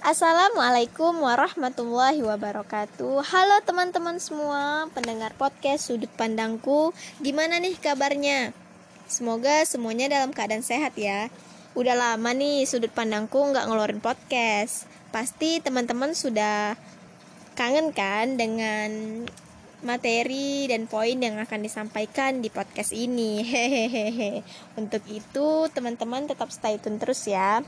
Assalamualaikum warahmatullahi wabarakatuh. Halo teman-teman semua Pendengar podcast Sudut Pandangku. Gimana nih kabarnya? Semoga semuanya dalam keadaan sehat ya. Udah lama nih Sudut Pandangku nggak ngeluarin podcast. Pasti teman-teman sudah kangen kan dengan materi dan poin yang akan disampaikan di podcast ini. Untuk itu teman-teman tetap stay tune terus ya.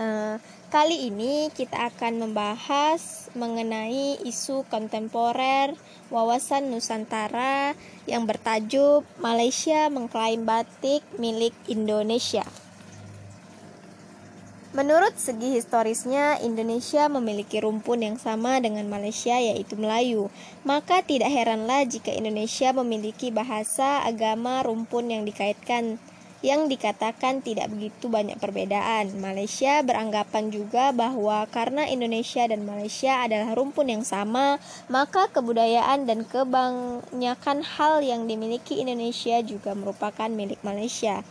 Uh, Kali ini kita akan membahas mengenai isu kontemporer wawasan Nusantara yang bertajuk Malaysia mengklaim batik milik Indonesia. Menurut segi historisnya, Indonesia memiliki rumpun yang sama dengan Malaysia, yaitu Melayu. Maka tidak heranlah jika Indonesia memiliki bahasa, agama, rumpun yang dikaitkan yang dikatakan tidak begitu banyak perbedaan. Malaysia beranggapan juga bahwa karena Indonesia dan Malaysia adalah rumpun yang sama, maka kebudayaan dan kebanyakan hal yang dimiliki Indonesia juga merupakan milik Malaysia.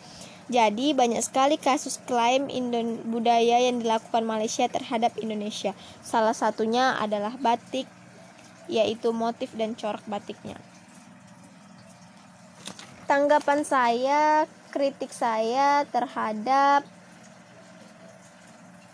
Jadi banyak sekali kasus klaim Indon budaya yang dilakukan Malaysia terhadap Indonesia. Salah satunya adalah batik, yaitu motif dan corak batiknya. Tanggapan saya kritik saya terhadap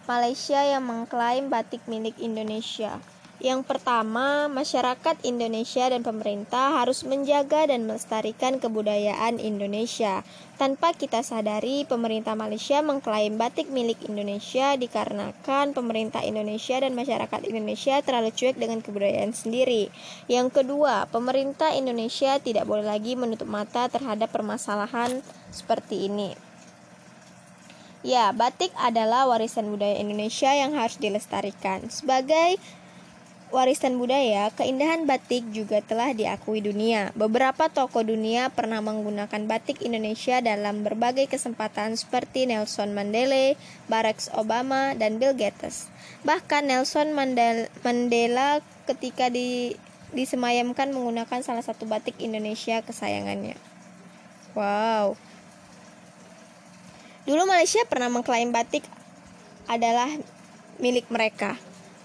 Malaysia yang mengklaim batik milik Indonesia. Yang pertama, masyarakat Indonesia dan pemerintah harus menjaga dan melestarikan kebudayaan Indonesia. Tanpa kita sadari, pemerintah Malaysia mengklaim batik milik Indonesia dikarenakan pemerintah Indonesia dan masyarakat Indonesia terlalu cuek dengan kebudayaan sendiri. Yang kedua, pemerintah Indonesia tidak boleh lagi menutup mata terhadap permasalahan seperti ini. Ya, batik adalah warisan budaya Indonesia yang harus dilestarikan. Sebagai warisan budaya, keindahan batik juga telah diakui dunia. Beberapa tokoh dunia pernah menggunakan batik Indonesia dalam berbagai kesempatan seperti Nelson Mandela, Barack Obama, dan Bill Gates. Bahkan Nelson Mandela ketika di, disemayamkan menggunakan salah satu batik Indonesia kesayangannya. Wow. Dulu Malaysia pernah mengklaim batik adalah milik mereka.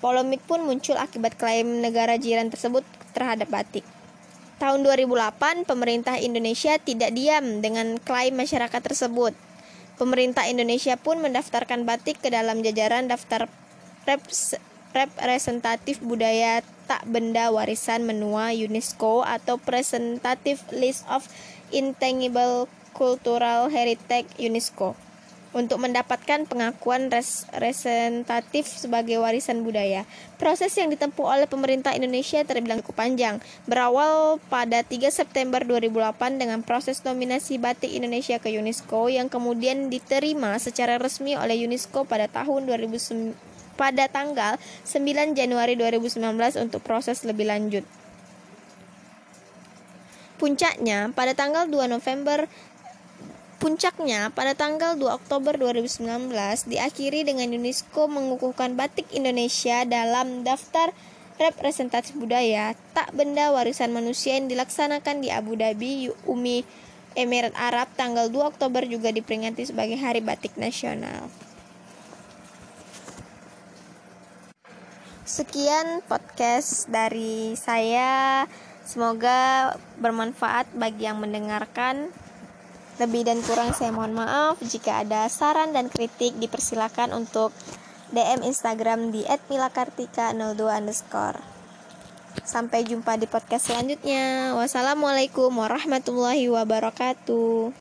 Polemik pun muncul akibat klaim negara jiran tersebut terhadap batik. Tahun 2008, pemerintah Indonesia tidak diam dengan klaim masyarakat tersebut. Pemerintah Indonesia pun mendaftarkan batik ke dalam jajaran daftar representatif budaya tak benda warisan menua UNESCO atau Presentative List of Intangible Cultural Heritage UNESCO untuk mendapatkan pengakuan res representatif sebagai warisan budaya. Proses yang ditempuh oleh pemerintah Indonesia terbilang cukup panjang, berawal pada 3 September 2008 dengan proses nominasi batik Indonesia ke UNESCO yang kemudian diterima secara resmi oleh UNESCO pada tahun 2009 pada tanggal 9 Januari 2019 untuk proses lebih lanjut. Puncaknya, pada tanggal 2 November Puncaknya, pada tanggal 2 Oktober 2019, diakhiri dengan UNESCO mengukuhkan batik Indonesia dalam daftar representatif budaya tak benda warisan manusia yang dilaksanakan di Abu Dhabi, Umi Emirat Arab tanggal 2 Oktober juga diperingati sebagai Hari Batik Nasional. Sekian podcast dari saya. Semoga bermanfaat bagi yang mendengarkan. Lebih dan kurang saya mohon maaf. Jika ada saran dan kritik dipersilakan untuk DM Instagram di @milakartika02 underscore. Sampai jumpa di podcast selanjutnya. Wassalamualaikum warahmatullahi wabarakatuh.